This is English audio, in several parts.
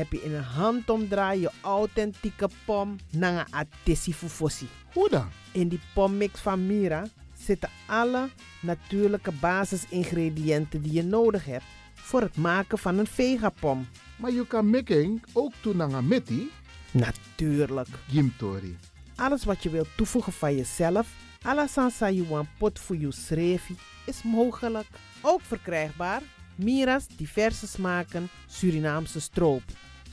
heb je in een handomdraai je authentieke pom naar een atesi fufosi. Hoe dan? In die pommix van Mira zitten alle natuurlijke basisingrediënten die je nodig hebt voor het maken van een vegapom. Maar je kan making ook doen aan meti. Natuurlijk. Gimtori. Alles wat je wilt toevoegen van jezelf, alla sansa you want pot voor je schreefie, is mogelijk. Ook verkrijgbaar Mira's diverse smaken Surinaamse stroop.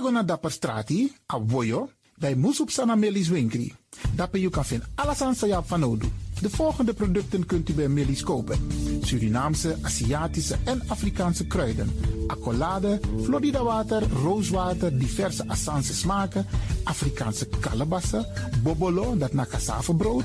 Tego na dapper strati, a voyo, bij Moesop Sana Melis Winkri. Daarbij je kan vinden alles aan Sayap van Odu. De volgende producten kunt u bij Melis kopen. Surinaamse, Aziatische en Afrikaanse kruiden. Accolade, Florida water, rooswater, diverse Assange smaken, Afrikaanse kalebassen, bobolo, dat na brood,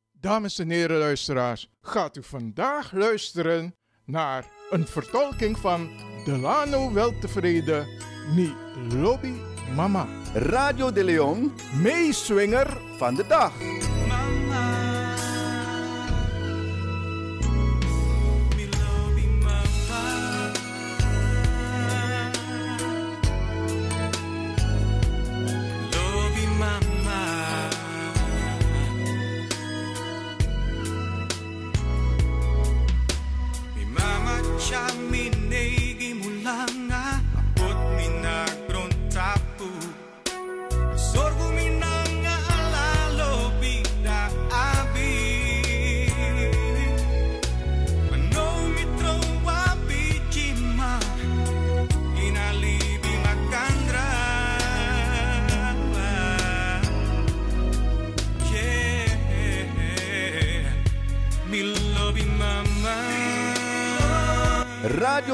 Dames en heren luisteraars, gaat u vandaag luisteren naar een vertolking van Delano Weltevreden, Ni Lobby Mama. Radio de Leon, meeswinger van de dag. Radio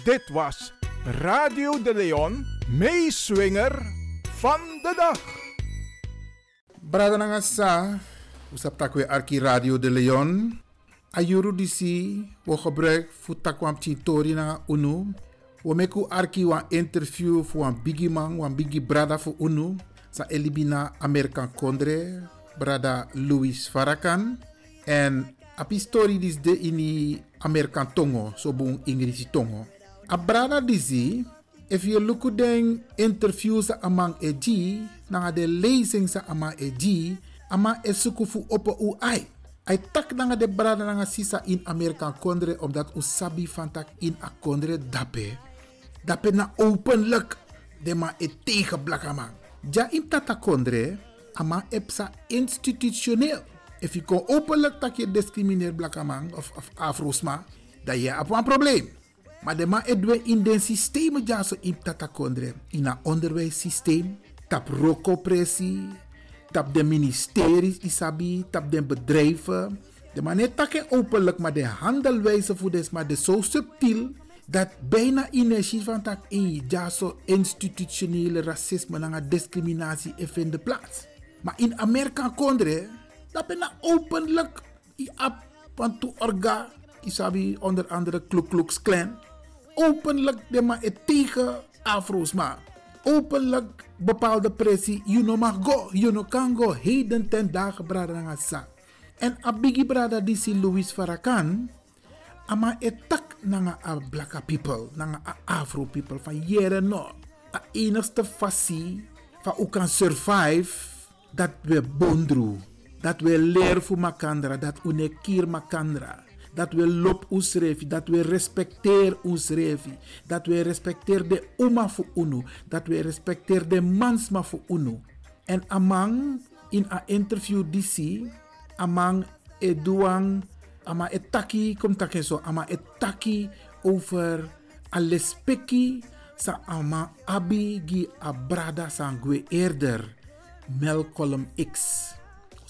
Dit was Radio de Leon, meeswinger van de dag. Brada nanga sa, usap takwe Arki Radio de Leon. Ayuru disi, wo gebruik fu takwam chintori nanga unu. Wo meku Arki wan interview fu wan bigi man, wan bigi brada fu unu. Sa elibina Amerikan Kondre, brada Louis Farrakhan. En api story dis de ini Amerikan Tongo, so bung Ingrisi Tongo. A brada disi, if you look at den interview sa amang eji, nanga de lezing sa ama eji, ama e suku fu opo u ai. Ai tak nanga de brada nanga sisa in Amerika kondre, omdat u sabi van tak in a kondre dape. Dape na openlijk, de ma e tegen blakaman. Ja in tata kondre, ama epsa institutioneel. If je kon openlijk dat je discrimineert blakaman of, of afrosma, dan je hebt een probleem. Maar de man edwe in den systeem ja so in tata kondre. In een onderwijssysteem, tap rokopressie, tap de ministeries isabi, tap de bedrijven. De man net takke openlijk, maar de handelwijze voor des maar de zo subtiel dat bijna energie van tak in ja institutionele racisme en discriminatie in de plaats. Maar in Amerika kondre, dat bijna openlijk i ap want to orga isabi onder andere Ku Klux Klan openlijk de maar het tegen afro's maar openlijk bepaalde pressie you know mag go you know kan go heden ten dagen brada sa. En abigi brada disi Louis Farrakhan ama etak nanga a black people nanga a afro people van jere no. A enigste fassie van u kan survive dat we bondru dat we leer voor makandra dat we ne kier makandra dat we lop ons refi, dat we respecteer ons refi, dat we respecteer de uma voor unu, dat we respecteer de mansma voor unu. En amang in een interview DC, amang eduang, ama etaki, kom ama etaki over alespeki sa ama abi gi abrada sangwe eerder, Malcolm X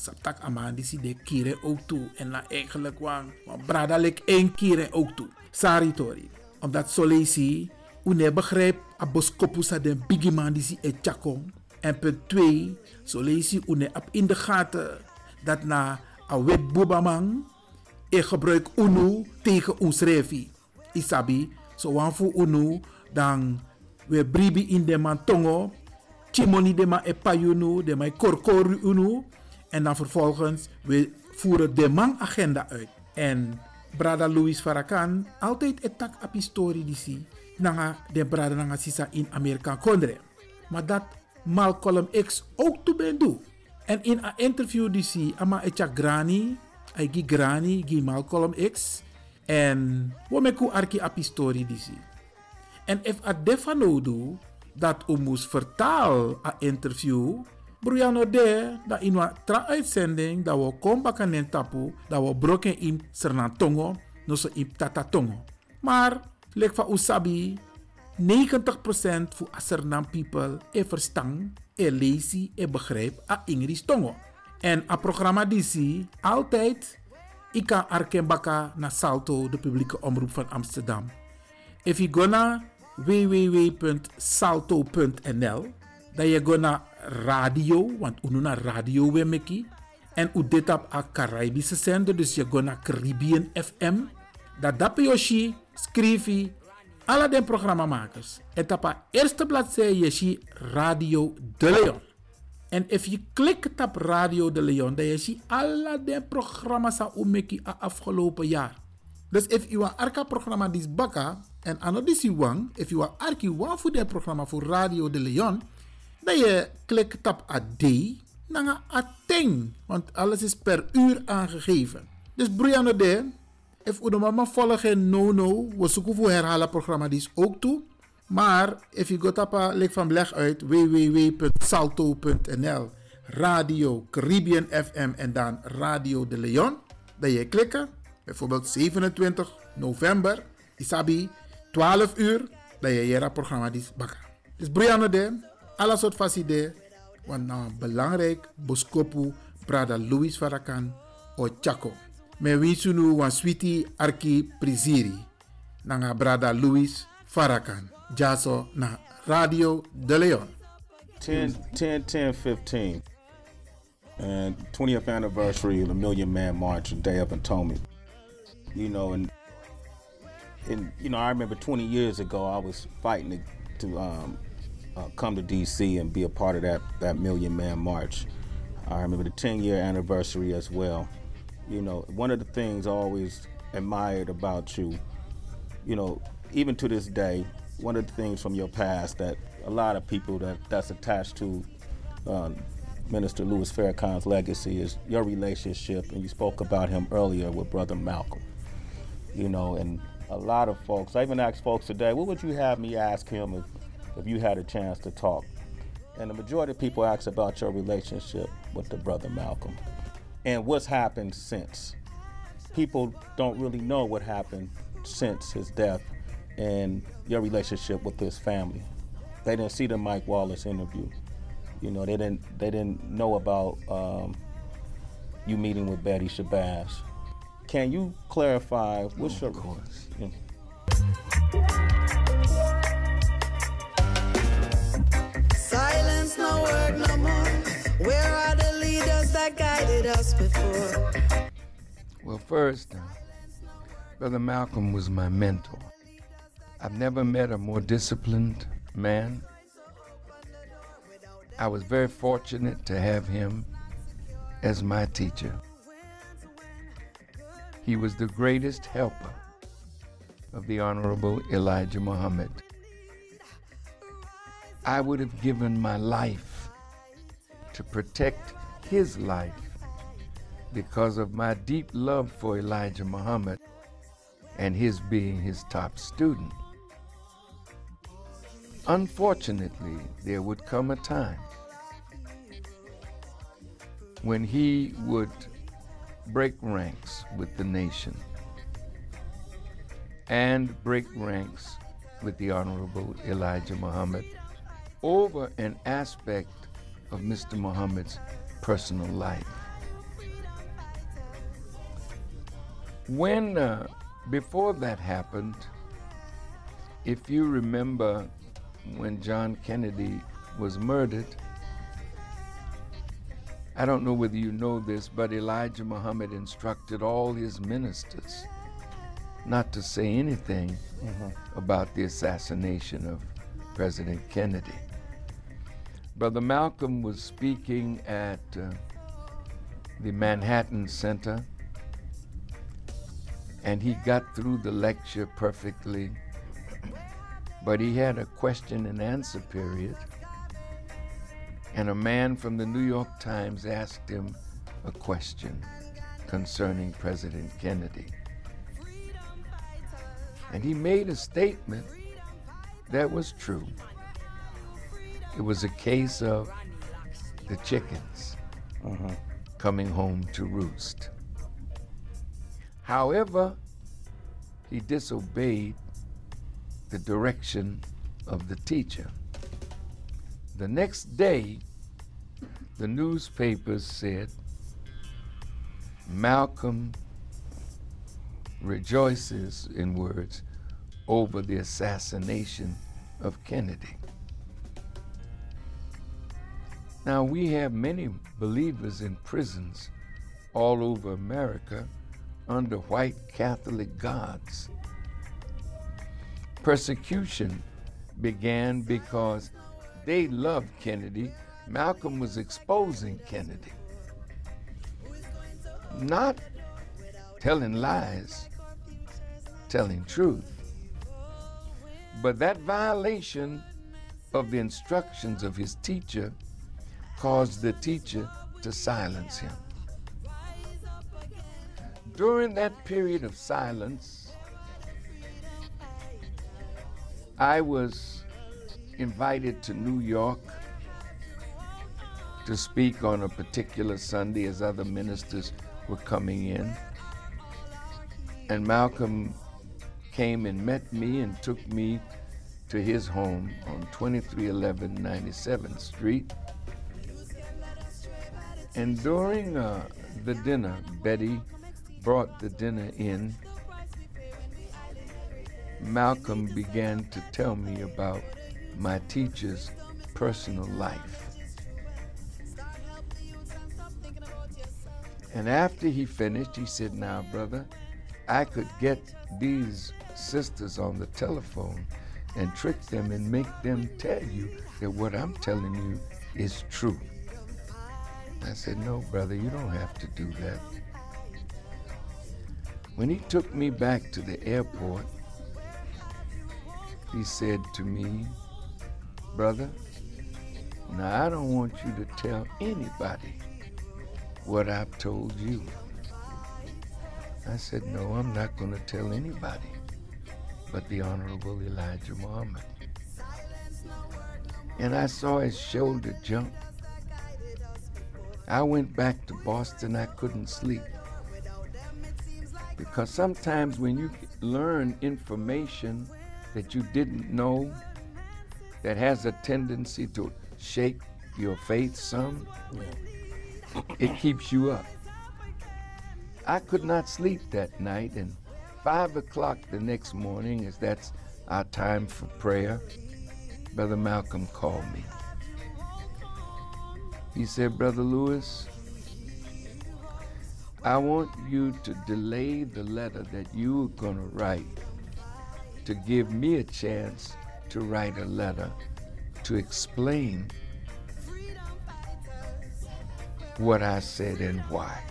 saptak aman die de kire ook toe. En na eigenlijk wang, brada lek één kire ook toe. Sari tori. Omdat solesi, une begrijp, a boskopu sa den bigi man die si e chakong. En punt 2, solesi une ap in de gaten dat na a wet bobaman, e gebruik unu tegen ons refi. Isabi, so wan fu unu, dan we bribi in de man tongo, chimoni de ma e payunu, de ma korkoru unu, en dan vervolgens, we voeren de man-agenda uit. En Brada Louis Farrakhan, altijd een tak op historie die zie. Nanga de Brada nanga sisa in Amerika kondre. Maar dat Malcolm X ook toe ben doe. En in een interview die zie, ama echa grani, gi grani, gi Malcolm X. En we meku arki op historie die zie. En if a defanodu dat u moest vertaal a interview Bruyano de, da in wa tra uitzending, da we kom bakanen tapu, da we broken in Sernatongo, no so in Tatatongo. Maar, lek van Usabi, 90% voor Asernam people e verstaan, e lezen, e begrijp a Ingris Tongo. En a programma DC, altijd, ik kan arken baka na Salto, de publieke omroep van Amsterdam. If you www.salto.nl, dan je go naar radio, want u naar radio we. En u dit op a Caribische zender, dus je go naar Caribbean FM. Dat dap yoshi, schrijf alle de programmamakers. En op de eerste bladzijde je Radio De Leon. En als je klikt op Radio De Leon, dan je ziet alle de programma's die a afgelopen jaar. Dus if you are arka programma dis baka en anodisi wang, if you are arki wang voor de programma voor Radio De Leon, dan je klikt op a D, dan a ting, want alles is per uur aangegeven. Dus Brianna de, if u de mama volgen no no, we zoeken voor herhalen programma die is ook toe. Maar if je gaat op lik van beleg uit www.salto.nl Radio Caribbean FM en dan Radio de Leon, dan je klikken, bijvoorbeeld 27 november, isabi 12 uur, dan je je programma die bakken. Dus Brianna de, alle soort facide, want nou belangrijk, boskopu, brada Louis Farrakhan, o Chaco. Me winsunu wan sweetie arki priziri, nanga brada Louis Farrakhan, Jaso na Radio De Leon. 10, 10, 10, 15. And 20th anniversary of the Million Man March, and Day of Atonement. You know, and and you know, I remember 20 years ago, I was fighting to, to um, uh, come to D.C. and be a part of that that Million Man March. I remember the 10 year anniversary as well. You know, one of the things I always admired about you, you know, even to this day, one of the things from your past that a lot of people that that's attached to uh, Minister Louis Farrakhan's legacy is your relationship, and you spoke about him earlier with Brother Malcolm. You know, and a lot of folks, I even asked folks today, what would you have me ask him if, if you had a chance to talk? And the majority of people ask about your relationship with the Brother Malcolm and what's happened since. People don't really know what happened since his death and your relationship with his family. They didn't see the Mike Wallace interview. You know, they didn't they didn't know about um, you meeting with Betty Shabazz. Can you clarify what's your course? Silence, no more. Where are the leaders that guided us before? Well, first, uh, Brother Malcolm was my mentor. I've never met a more disciplined man. I was very fortunate to have him as my teacher. He was the greatest helper of the Honorable Elijah Muhammad. I would have given my life to protect his life because of my deep love for Elijah Muhammad and his being his top student. Unfortunately, there would come a time when he would break ranks with the nation and break ranks with the Honorable Elijah Muhammad over an aspect of Mr. Muhammad's personal life. When, uh, before that happened, if you remember when John Kennedy was murdered, I don't know whether you know this, but Elijah Muhammad instructed all his ministers not to say anything Mhm. about the assassination of President Kennedy. Brother Malcolm was speaking at uh, the Manhattan Center, and he got through the lecture perfectly, but he had a question and answer period, and a man from the New York Times asked him a question concerning President Kennedy. And he made a statement that was true. It was a case of the chickens mm-hmm. coming home to roost. However, he disobeyed the direction of the teacher. The next day, the newspapers said Malcolm rejoices, in words, over the assassination of Kennedy. Now, we have many believers in prisons all over America under white Catholic gods. Persecution began because they loved Kennedy. Malcolm was exposing Kennedy, not telling lies, telling truth. But that violation of the instructions of his teacher caused the teacher to silence him. During that period of silence, I was invited to New York to speak on a particular Sunday as other ministers were coming in. And Malcolm came and met me and took me to his home on 2311 97th Street. And during uh, the dinner, Betty brought the dinner in. Malcolm began to tell me about my teacher's personal life. And after he finished, he said, Now, brother, I could get these sisters on the telephone and trick them and make them tell you that what I'm telling you is true. I said, No, brother, you don't have to do that. When he took me back to the airport, he said to me, Brother, now I don't want you to tell anybody what I've told you. I said, No, I'm not going to tell anybody but the Honorable Elijah Muhammad. And I saw his shoulder jump. I went back to Boston, I couldn't sleep. Because sometimes when you learn information that you didn't know that has a tendency to shake your faith some, it keeps you up. I could not sleep that night, and five o'clock the next morning, as that's our time for prayer, Brother Malcolm called me. He said, Brother Louis, I want you to delay the letter that you're going to write to give me a chance to write a letter to explain what I said and why.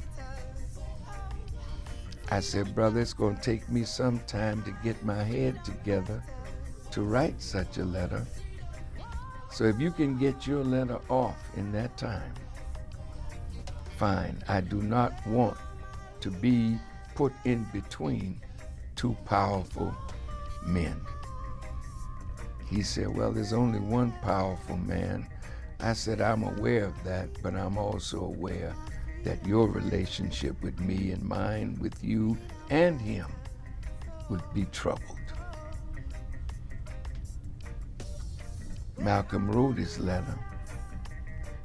I said, Brother, it's going to take me some time to get my head together to write such a letter. So if you can get your letter off in that time, fine. I do not want to be put in between two powerful men. He said, Well, there's only one powerful man. I said, I'm aware of that, but I'm also aware that your relationship with me and mine with you and him would be troubled. Malcolm wrote his letter,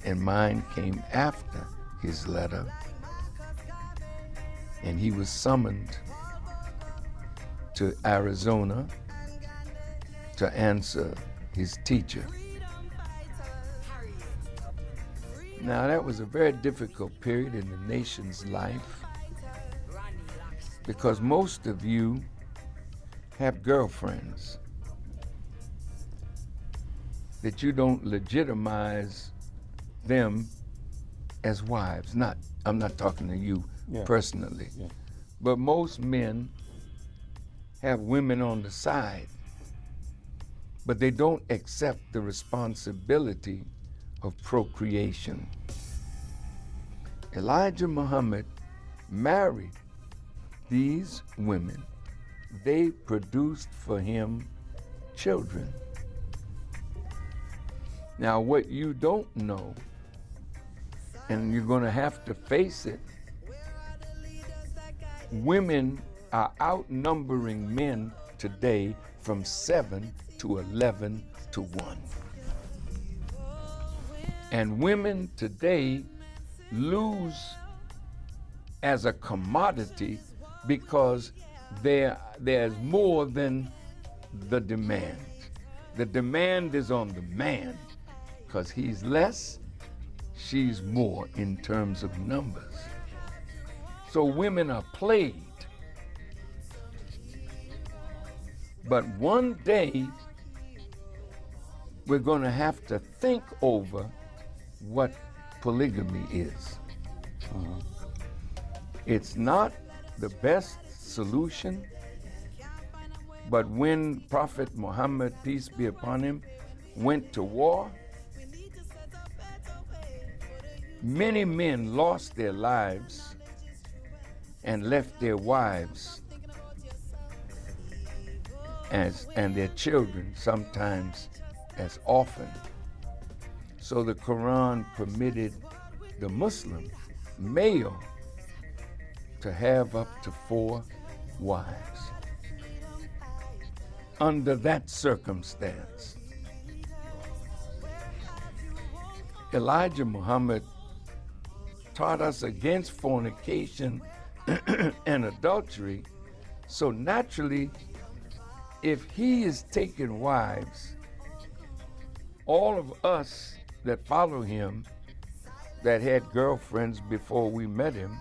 and mine came after his letter, and he was summoned to Arizona to answer his teacher. Now, that was a very difficult period in the nation's life because most of you have girlfriends that you don't legitimize them as wives. Not, I'm not talking to you Yeah. personally, Yeah. but most men have women on the side, but they don't accept the responsibility of procreation. Elijah Muhammad married these women. They produced for him children. Now, what you don't know, and you're going to have to face it, women are outnumbering men today from 7 to 11 to 1. And women today lose as a commodity because there, there's more than the demand. The demand is on the man because he's less, she's more in terms of numbers. So women are played. But one day, we're going to have to think over what polygamy is. Uh-huh. It's not the best solution, but when Prophet Muhammad, peace be upon him, went to war, many men lost their lives and left their wives as, and their children sometimes as often. So the Quran permitted the Muslim male to have up to four wives. Under that circumstance, Elijah Muhammad taught us against fornication and adultery, so naturally, if he is taking wives, all of us that follow him that had girlfriends before we met him,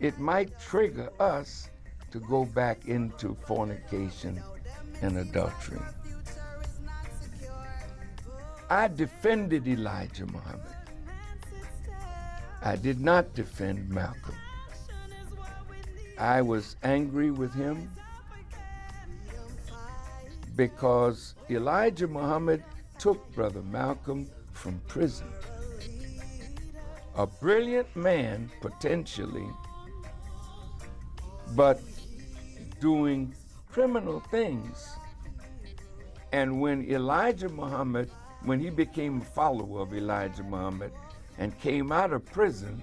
it might trigger us to go back into fornication and adultery. I defended Elijah Muhammad. I did not defend Malcolm. I was angry with him because Elijah Muhammad took Brother Malcolm from prison. A brilliant man, potentially, but doing criminal things. And when Elijah Muhammad, when he became a follower of Elijah Muhammad and came out of prison,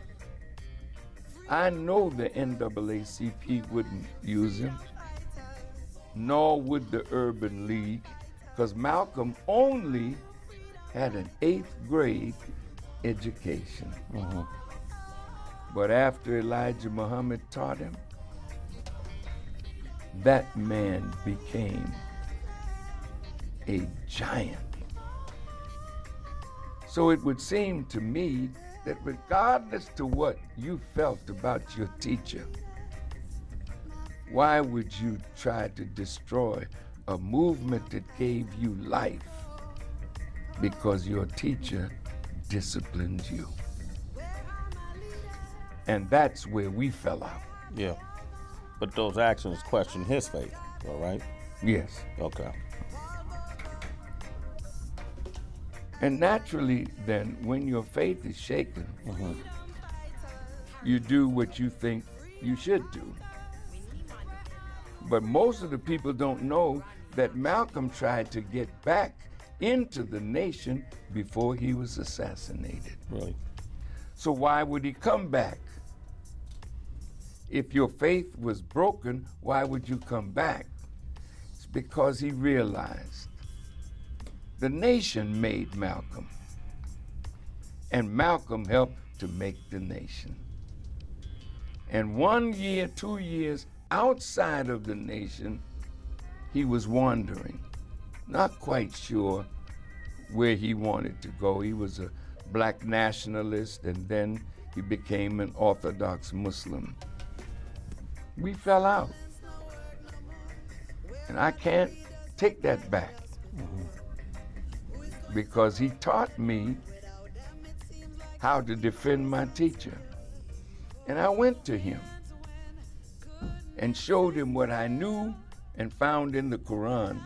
I know the NAACP wouldn't use him, nor would the Urban League, because Malcolm only had an eighth grade education. Mm-hmm. But after Elijah Muhammad taught him, that man became a giant. So it would seem to me that regardless to what you felt about your teacher, why would you try to destroy a movement that gave you life because your teacher disciplined you? And that's where we fell out. Yeah. But those actions question his faith, all right? Yes. Okay. And naturally, then, when your faith is shaken, mm-hmm. you do what you think you should do. But most of the people don't know that Malcolm tried to get back into the nation before he was assassinated. Really? So why would he come back? If your faith was broken, why would you come back? It's because he realized the nation made Malcolm, and Malcolm helped to make the nation. And one year, two years outside of the nation, he was wandering, not quite sure where he wanted to go. He was a black nationalist, and then he became an Orthodox Muslim. We fell out. And I can't take that back mm-hmm. Because he taught me how to defend my teacher. And I went to him and showed him what I knew and found in the Quran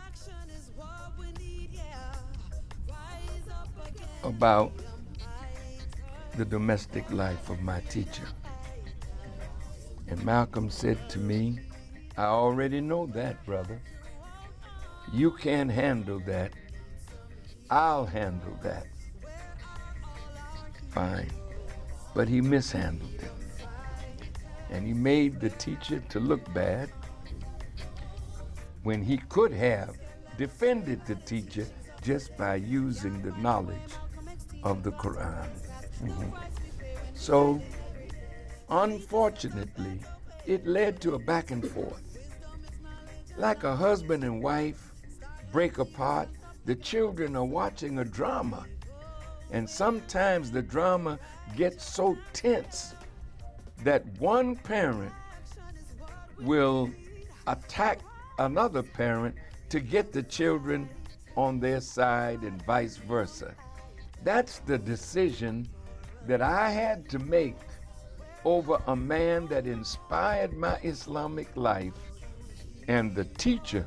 about the domestic life of my teacher. And Malcolm said to me, I already know that, brother. You can't handle that. I'll handle that. Fine. But he mishandled it. And he made the teacher to look bad when he could have defended the teacher just by using the knowledge of the Quran. Mm-hmm. So, unfortunately, it led to a back and forth. Like a husband and wife break apart, the children are watching a drama. And sometimes the drama gets so tense that one parent will attack another parent to get the children on their side and vice versa. That's the decision that I had to make over a man that inspired my Islamic life and the teacher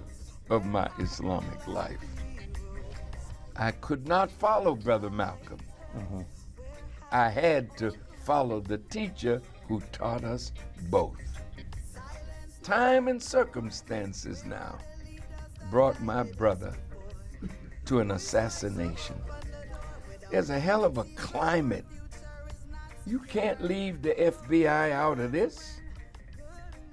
of my Islamic life. I could not follow Brother Malcolm. Mm-hmm. I had to follow the teacher who taught us both. Time and circumstances now brought my brother to an assassination. There's a hell of a climate. You can't leave the FBI out of this.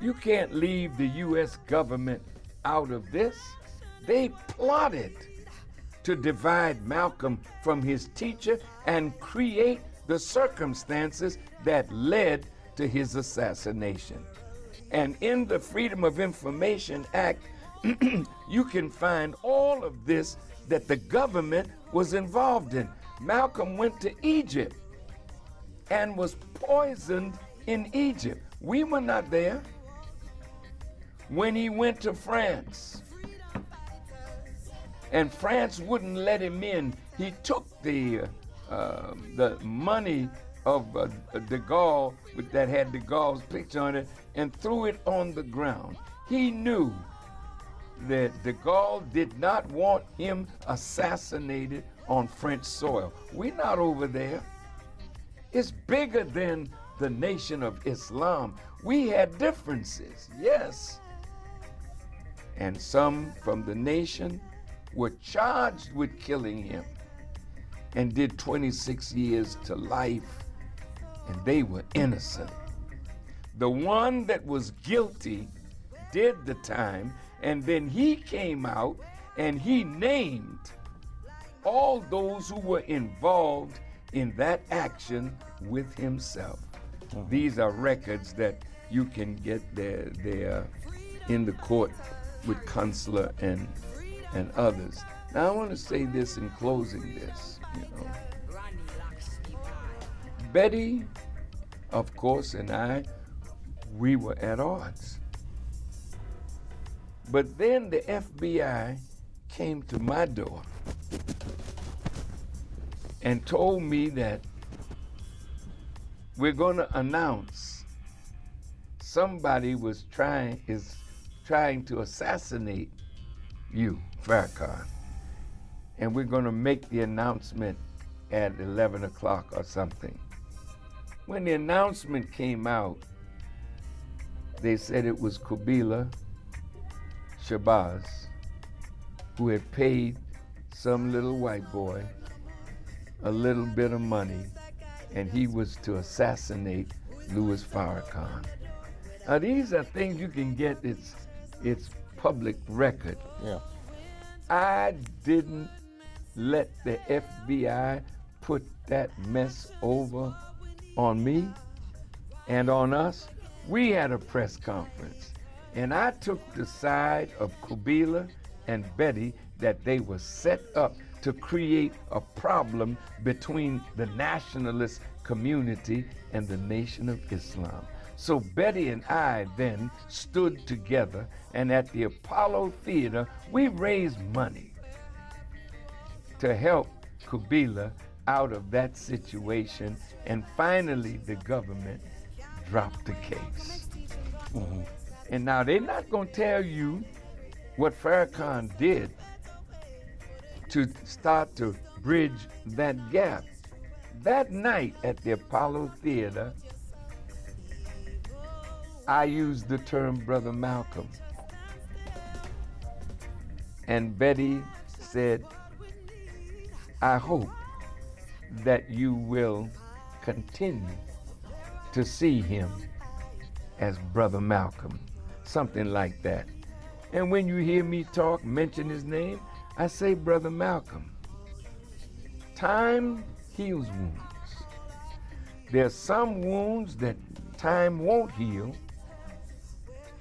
You can't leave the U.S. government out of this. They plotted to divide Malcolm from his teacher and create the circumstances that led to his assassination. And in the Freedom of Information Act, you can find all of this that the government was involved in. Malcolm went to Egypt and was poisoned in Egypt. We were not there. When he went to France, and France wouldn't let him in, he took the uh, the money of uh, de Gaulle that had de Gaulle's picture on it and threw it on the ground. He knew that de Gaulle did not want him assassinated on French soil. We're not over there. It's bigger than the nation of Islam. We had differences, yes. And some from the nation were charged with killing him and did 26 years to life, and they were innocent. The one that was guilty did the time, and then he came out and he named all those who were involved in that action with himself. Uh-huh. These are records that you can get there, there in the court with Kunstler and and others. Now I want to say this in closing this, you know. Betty, of course, and I, we were at odds. But then the FBI came to my door and told me that we're going to announce somebody was trying is trying to assassinate you, Farrakhan. And we're going to make the announcement at 11 o'clock or something. When the announcement came out, they said it was Qubilah Shabazz who had paid some little white boy a little bit of money and he was to assassinate Louis Farrakhan. Now these are things you can get it's it's public record. Yeah. I didn't let the FBI put that mess over on me and on us. We had a press conference, and I took the side of Qubilah and Betty that they were set up to create a problem between the nationalist community and the Nation of Islam. So Betty and I then stood together, and at the Apollo Theater, we raised money to help Qubilah out of that situation, and finally the government dropped the case. Mm-hmm. And now they're not going to tell you what Farrakhan did to start to bridge that gap. That night at the Apollo Theater, I used the term Brother Malcolm. And Betty said, I hope that you will continue to see him as Brother Malcolm, something like that. And when you hear me talk, mention his name, I say Brother Malcolm. Time heals wounds. There's some wounds that time won't heal,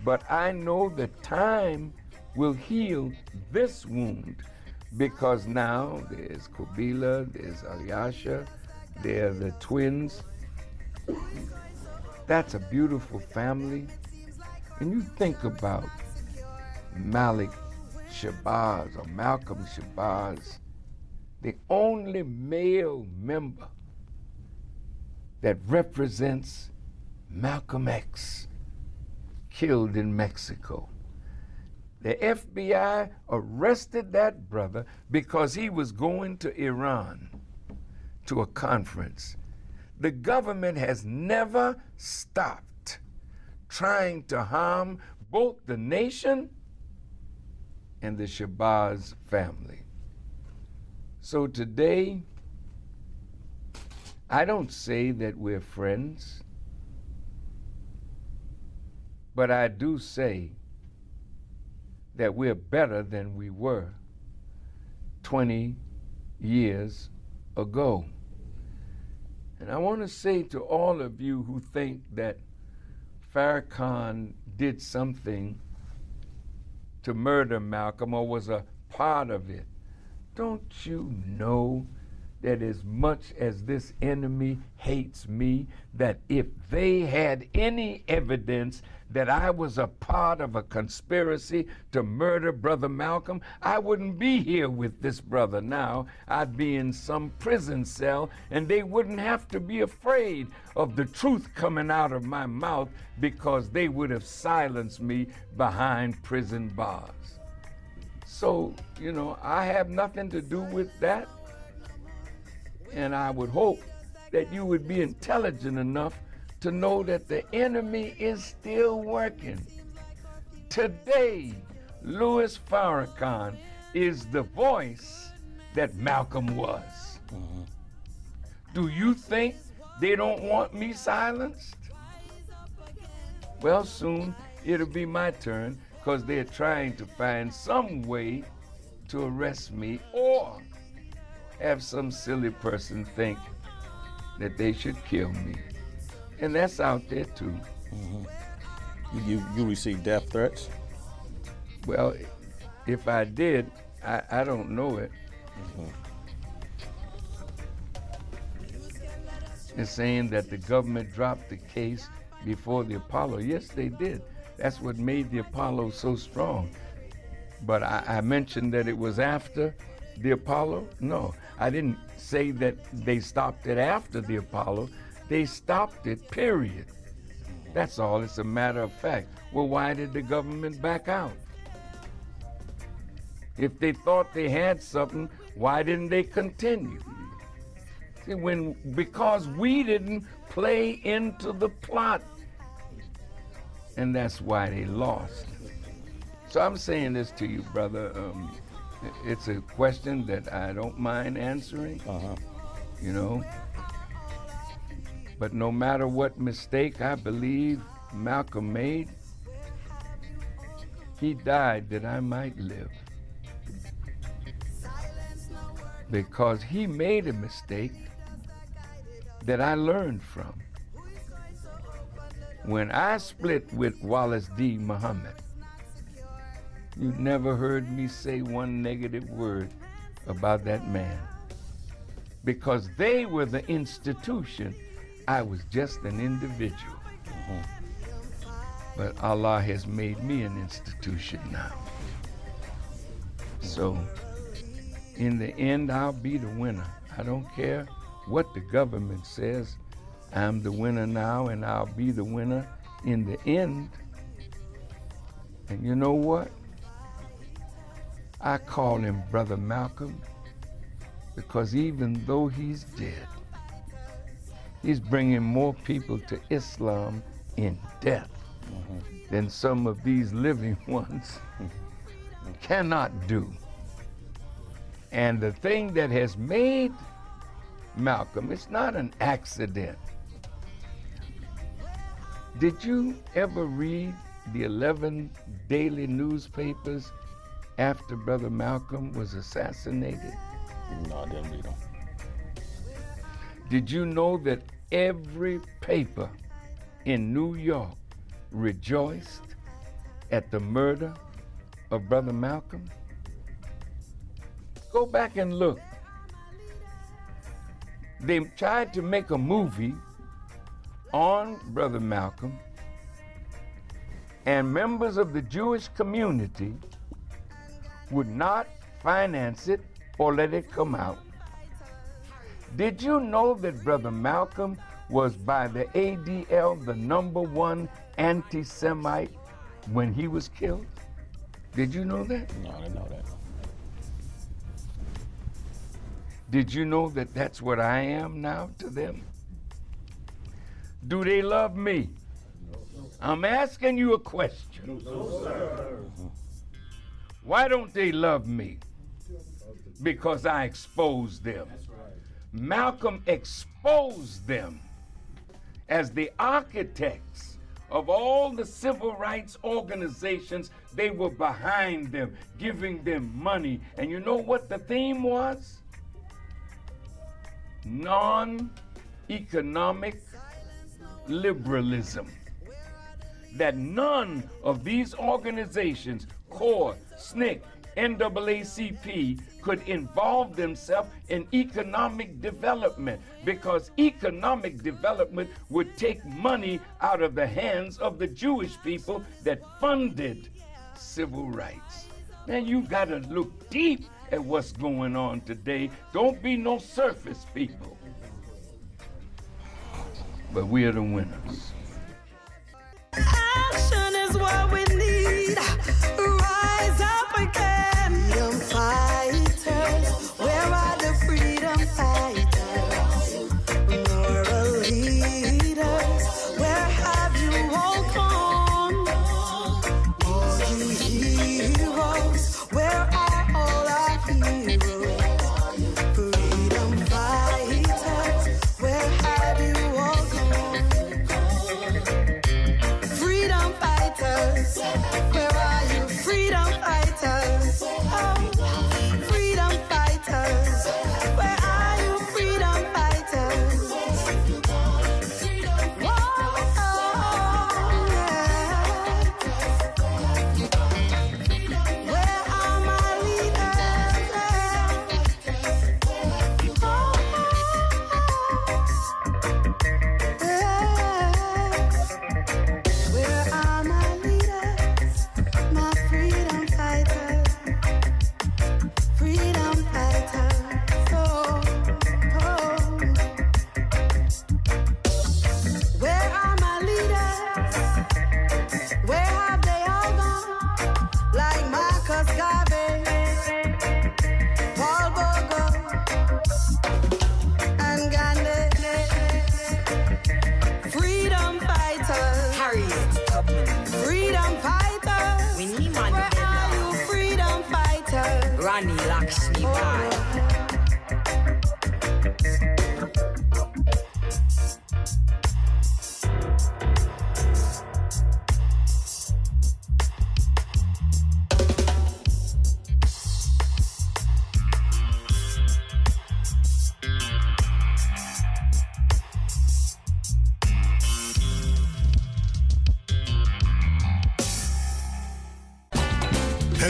but I know that time will heal this wound because now there's Qubilah, there's Ilyasah, there are the twins. That's a beautiful family. And you think about Malik Shabazz or Malcolm Shabazz, the only male member that represents Malcolm X killed in Mexico. The FBI arrested that brother because he was going to Iran to a conference. The government has never stopped trying to harm both the nation and the Shabazz family. So today, I don't say that we're friends, but I do say that we're better than we were 20 years ago. And I want to say to all of you who think that Farrakhan did something to murder Malcolm or was a part of it. Don't you know that as much as this enemy hates me, that if they had any evidence that I was a part of a conspiracy to murder Brother Malcolm, I wouldn't be here with this brother now. I'd be in some prison cell, and they wouldn't have to be afraid of the truth coming out of my mouth because they would have silenced me behind prison bars. So, you know, I have nothing to do with that. And I would hope that you would be intelligent enough to know that the enemy is still working. Today, Louis Farrakhan is the voice that Malcolm was. Mm-hmm. Do you think they don't want me silenced? Well, soon it'll be my turn because they're trying to find some way to arrest me or have some silly person think that they should kill me. And that's out there too. Mm-hmm. You you receive death threats? Well, if I did, I, I don't know it. Mm-hmm. They're saying that the government dropped the case before the Apollo. Yes, they did. That's what made the Apollo so strong. But I, I mentioned that it was after the Apollo. No, I didn't say that they stopped it after the Apollo. They stopped it, period. That's all. It's a matter of fact. Well, why did the government back out? If they thought they had something, why didn't they continue? See, when because we didn't play into the plot, and that's why they lost. So I'm saying this to you, brother. Um, it's a question that I don't mind answering. Uh-huh. You know. But no matter what mistake I believe Malcolm made, he died that I might live. Because he made a mistake that I learned from. When I split with Wallace D. Muhammad, you never heard me say one negative word about that man. Because they were the institution, I was just an individual. Uh-huh. But Allah has made me an institution now. So, in the end, I'll be the winner. I don't care what the government says. I'm the winner now, and I'll be the winner in the end. And you know what? I call him Brother Malcolm because even though he's dead, he's bringing more people to Islam in death mm-hmm. than some of these living ones cannot do. And the thing that has made Malcolm, it's not an accident. Did you ever read the 11 daily newspapers after Brother Malcolm was assassinated? No, I didn't read them. Did you know that every paper in New York rejoiced at the murder of Brother Malcolm? Go back and look. They tried to make a movie on Brother Malcolm, and members of the Jewish community would not finance it or let it come out. Did you know that Brother Malcolm was by the ADL the number one anti Semite when he was killed? Did you know that? No, I didn't know that. Did you know that that's what I am now to them? Do they love me? I'm asking you a question. Why don't they love me? Because I exposed them. Malcolm exposed them as the architects of all the civil rights organizations. They were behind them, giving them money. And you know what the theme was? Non economic liberalism. That none of these organizations CORE, SNCC, NAACP could involve themselves in economic development because economic development would take money out of the hands of the Jewish people that funded civil rights. Man, you got to look deep at what's going on today. Don't be no surface people. But we are the winners. Action is what we need.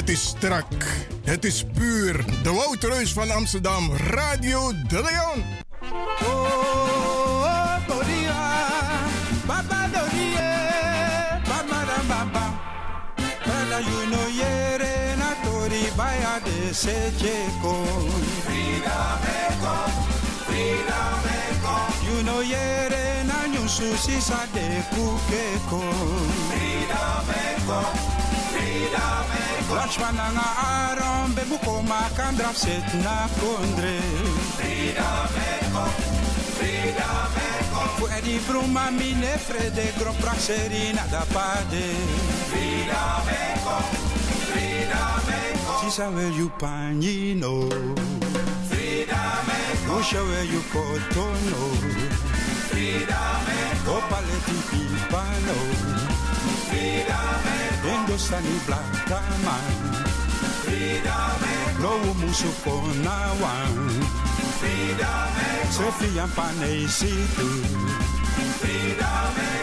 Het is strak. Het is puur. De Wouterreus van Amsterdam. Radio De Leon. Oh, Doria, Baba Doria, Baba Baba. You know yere na tori baya de secheko. Freedom eko, freedom eko. You know yere na nyusu sisa de kukeko. Freedom eko, Lachmananga arambe bukoma kandra set na kondre Frida meko, Frida Fu edi bruma mine frede gro praxerina da pade Frida meko, Frida meko Sisa wel you panino Frida meko Usha wel you Frida pipano Endossa ni black man. Freedom. No musu for now one. Freedom. Sophia Panay tu. Freedom.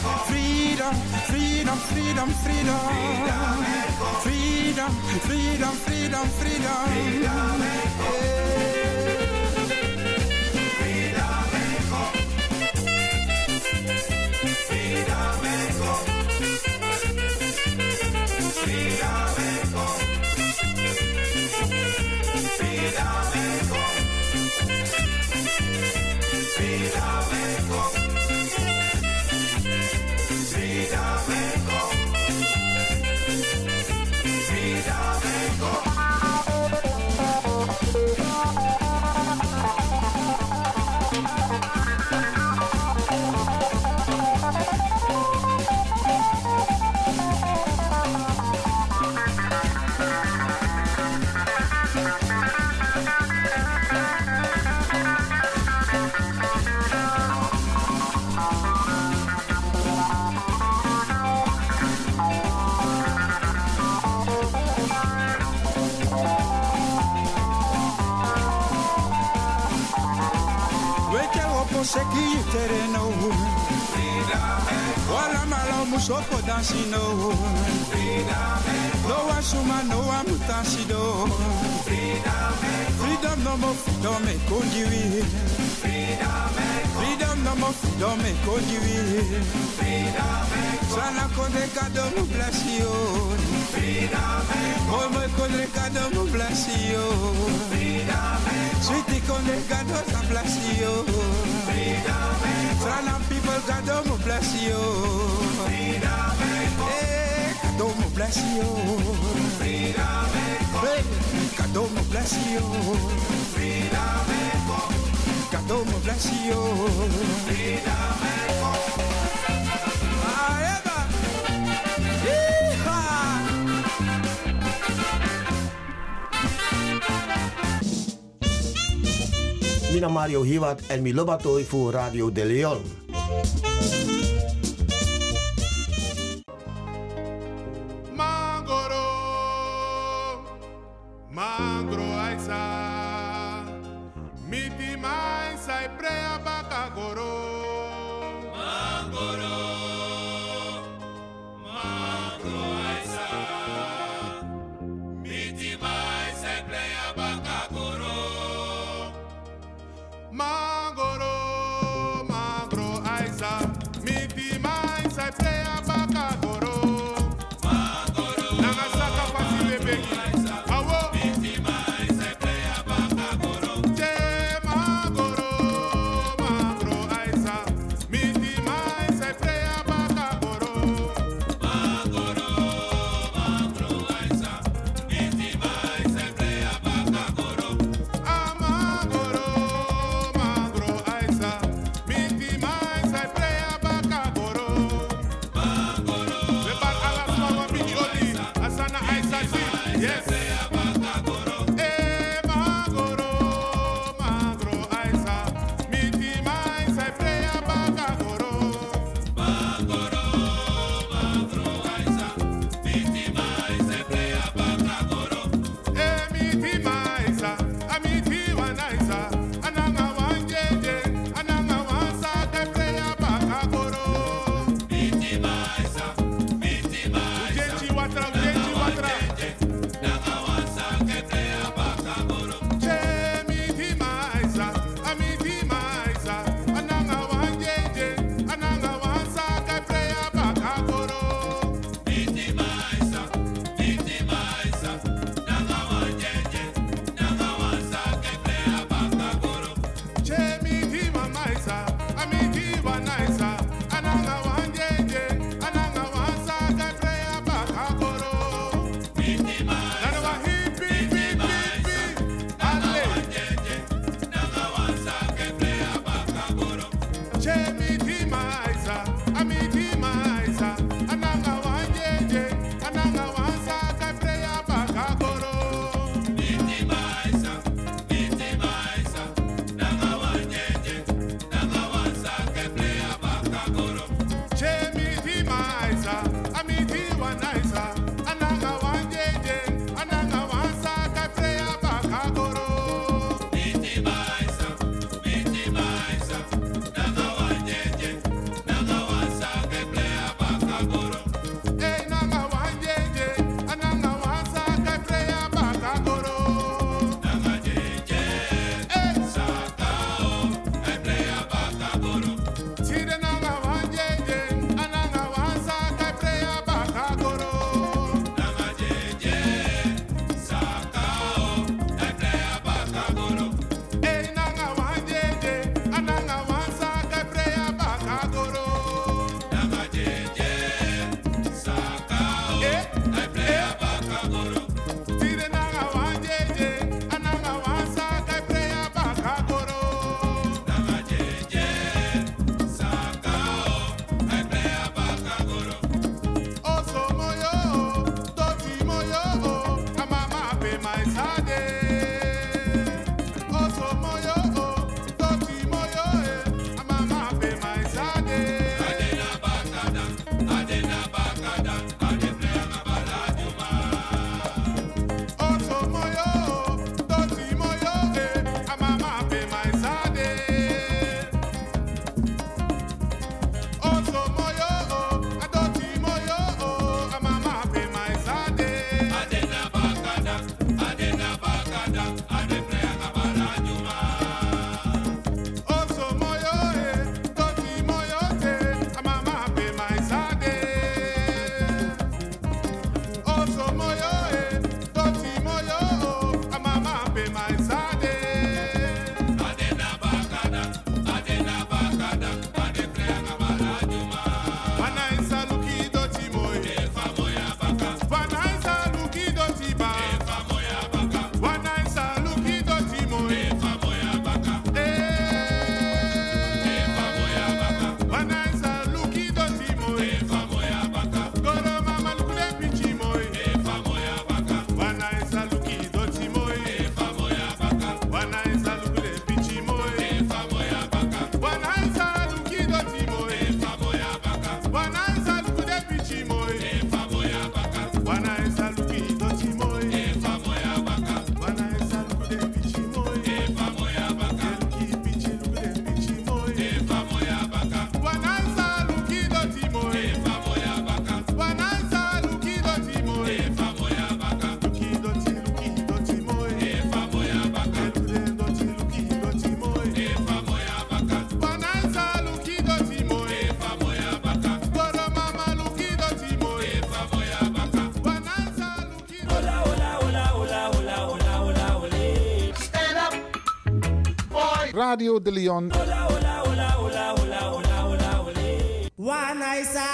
Freedom, freedom, freedom, freedom. Freedom freedom, Freedom, freedom, freedom, freedom. Freedom eko. Freedom eko. Seki tereno Wala malo musoko dansino No one suma no one mutansido Freedom no more freedom me kondiwi Freedom no more freedom me kondiwi Sana konde kado mu bless you Mooi mooi konde kado mu bless you Sweetie konde kado sa bless you Sana people kado mu bless you. Eh, kado mu bless you. Hey, kado mu bless you. Kado mu bless you. Ah, Mina Mario Hiwat en mi lobatoi voor Radio De Leon. Radio de Leon. Wanaisa faide.